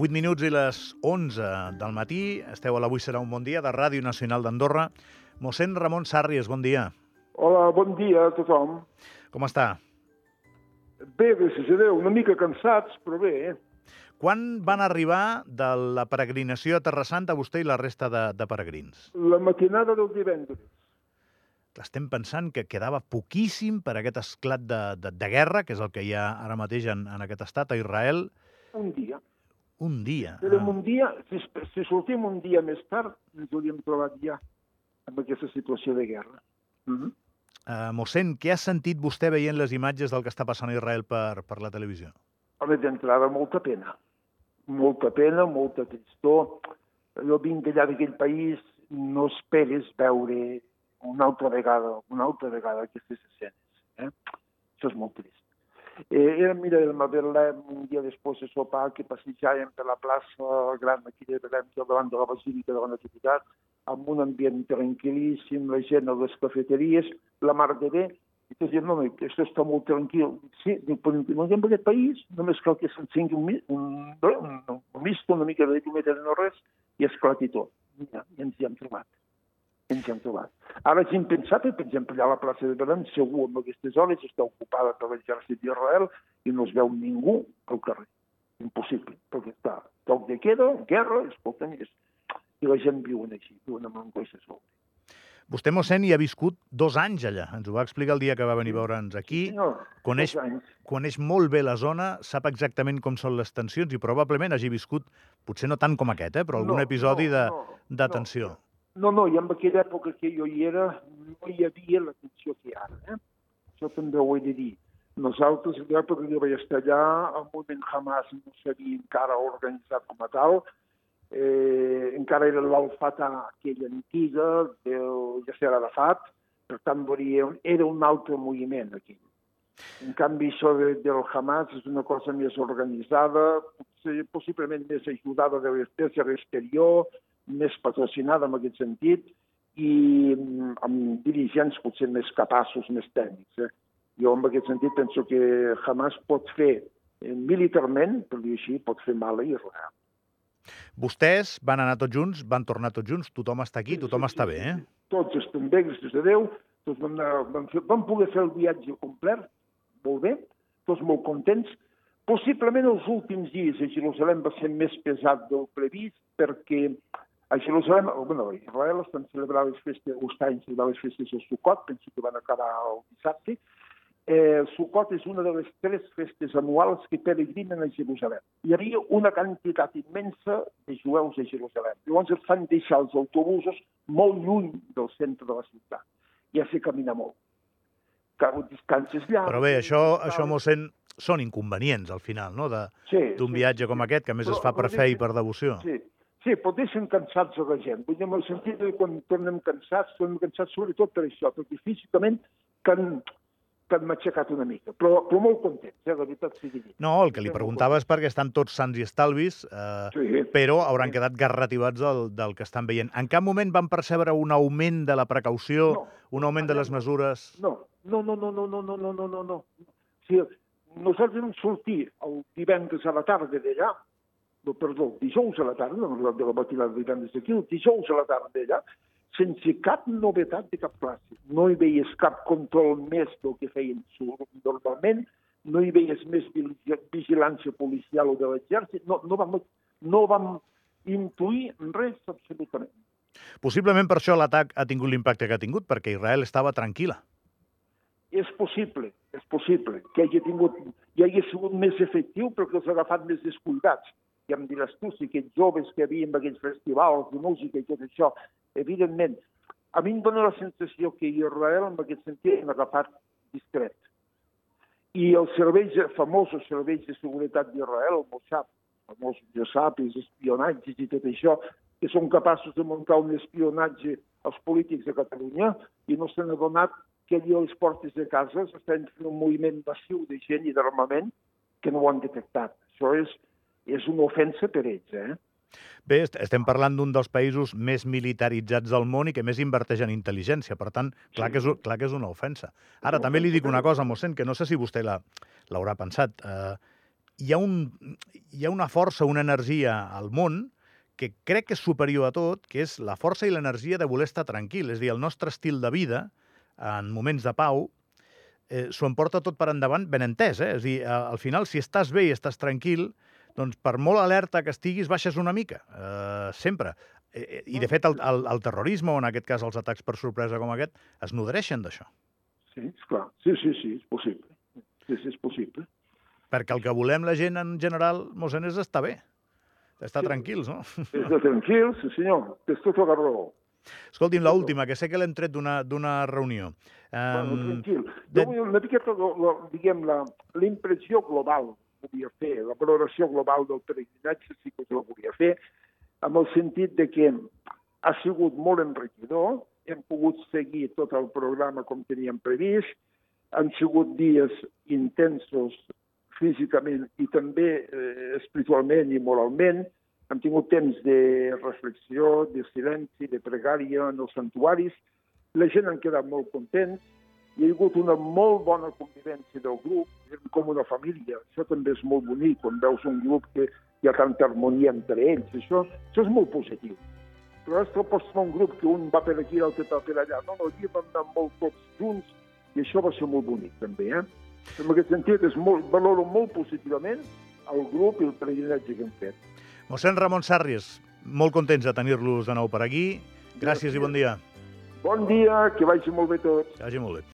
8 minuts i les 11 del matí. Esteu a l'Avui serà un bon dia de Ràdio Nacional d'Andorra. Mossèn Ramon Sàrries, bon dia. Hola, bon dia a tothom. Com està? Bé, gràcies a Déu, una mica cansats, però bé. Quan van arribar de la peregrinació a Terra Santa vostè i la resta de, de peregrins? La matinada del divendres. Estem pensant que quedava poquíssim per aquest esclat de, de, de guerra, que és el que hi ha ara mateix en, en aquest estat, a Israel. Un dia. Un dia. Érem un dia, si, si sortim un dia més tard, ens hauríem trobat ja amb aquesta situació de guerra. Mm -hmm. uh, mossèn, què ha sentit vostè veient les imatges del que està passant a Israel per, per la televisió? Home, d'entrada, molta pena. Molta pena, molta tristor. Jo vinc d'allà d'aquell país, no esperes veure una altra vegada, una altra vegada aquestes escenes. Eh? Això és molt trist. Eh, era, mira, el Madelem, un dia després de sopar, que passejàvem per la plaça gran aquí de Belém, davant de la Basílica de la Nativitat, amb un ambient tranquil·líssim, la gent a les cafeteries, la mar de bé, i tu dius, no, això està molt tranquil. Sí, no en aquest país, només cal que s'encengui un, un, un, un, un misto, una mica de llumeta de no res, i esclati tot. Ja, I ens hi hem trobat. Hem trobat. Ara si hem pensat, per exemple, allà a la plaça de Belém, segur amb aquestes hores està ocupada per l'exèrcit d'Israel i no es veu ningú al carrer. Impossible, perquè està toc de queda, guerra, escolta, és... i la gent viuen així, viuen amb sobre. Vostè, mossèn, hi ha viscut dos anys allà. Ens ho va explicar el dia que va venir a veure'ns aquí. Sí, no, coneix, coneix molt bé la zona, sap exactament com són les tensions i probablement hagi viscut, potser no tant com aquest, eh, però algun no, episodi no, de, no, de tensió. No, no, i en aquella època que jo hi era no hi havia la tensió que hi ha. Eh? Això també ho he de dir. Nosaltres, a l'època que jo vaig estar allà, el moviment Hamas no s'havia encara organitzat com a tal, eh, encara era l'Alfata aquella antiga, del Yasser Arafat, per tant era un altre moviment aquí. En canvi, això de, del Hamas és una cosa més organitzada, possiblement més ajudada de l'exterior, més patrocinada en aquest sentit, i amb dirigents potser més capaços, més tècnics. Eh? Jo, en aquest sentit, penso que Hamas pot fer, eh, militarment, per dir així, pot fer mal a Israel. Vostès van anar tots junts, van tornar tots junts, tothom està aquí, tothom sí, està sí, bé, eh? Tots estem bé, gràcies a Déu, tots vam, anar, vam, fer, vam poder fer el viatge complet, molt bé, tots molt contents. Possiblement els últims dies a Jerusalem va ser més pesat del previst perquè a Jerusalem, bueno, a Israel estan celebrant les festes, o estan celebrant les festes del Sukkot, penso que van acabar el dissabte, eh, Sukkot és una de les tres festes anuals que peregrinen a Jerusalem. Hi havia una quantitat immensa de jueus a Jerusalem. Llavors els fan deixar els autobusos molt lluny del centre de la ciutat. Ja se camina molt. Cal distàncies llargues... Però bé, això, això mossèn, són inconvenients, al final, no?, d'un sí, sí, viatge com aquest, que a més però, es fa per fe i per devoció. Sí, sí, però deixen cansats a la gent. Vull dir, en el sentit que quan tornem cansats, tornem cansats sobretot per això, perquè físicament que han, que han matxacat una mica, però, però molt contents, eh, la veritat sigui dit. No, el que li preguntava és perquè estan tots sants i estalvis, eh, Sí. però hauran quedat garrativats del, del que estan veient. En cap moment van percebre un augment de la precaució, No. un augment de les mesures... No, no, no, no, no, no, no, no, no, no. O sigui, nosaltres vam sortir el divendres a la tarda d'allà, perdó, dijous a la tarda, no de la matinada de divendres d'aquí, dijous a la tarda d'allà, sense cap novetat de cap classe. No hi veies cap control més del que feien normalment, no hi veies més vigilància policial o de l'exèrcit, no, no, vam, no vam intuir res absolutament. Possiblement per això l'atac ha tingut l'impacte que ha tingut, perquè Israel estava tranquil·la. És possible, és possible que hagi tingut, ja hagi sigut més efectiu perquè els ha agafat més descuidats. Diràs tu, si aquests joves que hi en aquells festivals de música i tot això, evidentment, a mi em dóna la sensació que Israel en aquest sentit l'ha agafat discret. I els serveis, famosos serveis de seguretat d'Israel, el Mossad, famosos JSAPs, espionatges i tot això, que són capaços de muntar un espionatge als polítics de Catalunya i no s'han adonat que allà a les portes de casa s'estan fent un moviment massiu de gent i d'armament que no ho han detectat. Això és, és una ofensa per ells, eh? Bé, estem parlant d'un dels països més militaritzats del món i que més inverteix en intel·ligència. Per tant, clar, Sí. que, és, clar que és una ofensa. Ara, una també li dic una cosa, mossèn, que no sé si vostè l'ha- l'haurà pensat. Eh, hi ha, un, hi ha una força, una energia al món que crec que és superior a tot, que és la força i l'energia de voler estar tranquil. És dir, el nostre estil de vida, en moments de pau, eh, s'ho emporta tot per endavant ben entès. Eh? És dir, al final, si estàs bé i estàs tranquil, doncs per molt alerta que estiguis, baixes una mica, eh, sempre. Eh, I, de fet, el, el, el terrorisme, o en aquest cas els atacs per sorpresa com aquest, es nodreixen d'això. Sí, esclar. Sí, sí, sí, és possible. Sí, sí, és possible. Perquè el que volem la gent en general, mossèn, és estar bé. Estar Sí. tranquils, no? Estar tranquil, sí senyor, tens tota la raó. Escolti'm, l'última, que sé que l'hem tret d'una reunió. Bueno, Um, tranquil. de- Jo vull una miqueta, diguem, la, la impressió global volia fer, la valoració global del peregrinatge sí que us la volia fer, amb el sentit de que ha sigut molt enriquidor, hem pogut seguir tot el programa com teníem previst, han sigut dies intensos físicament i també eh, espiritualment i moralment, hem tingut temps de reflexió, de silenci, de pregària en els santuaris, la gent han quedat molt contents, hi ha hagut una molt bona convivència del grup, com una família. Això també és molt bonic, quan veus un grup que hi ha tanta harmonia entre ells. Això, això és molt positiu. Però és que pots un grup que un va per aquí i l'altre va per allà. No, no, aquí vam anar molt tots junts i això va ser molt bonic, també. Eh? En aquest sentit, és molt, valoro molt positivament el grup i el peregrinatge que hem fet. mossèn Ramon Sàrries, molt contents de tenir-los de nou per aquí. Gràcies i bon dia. Bon dia, que vagi molt bé tots. Que vagi molt bé.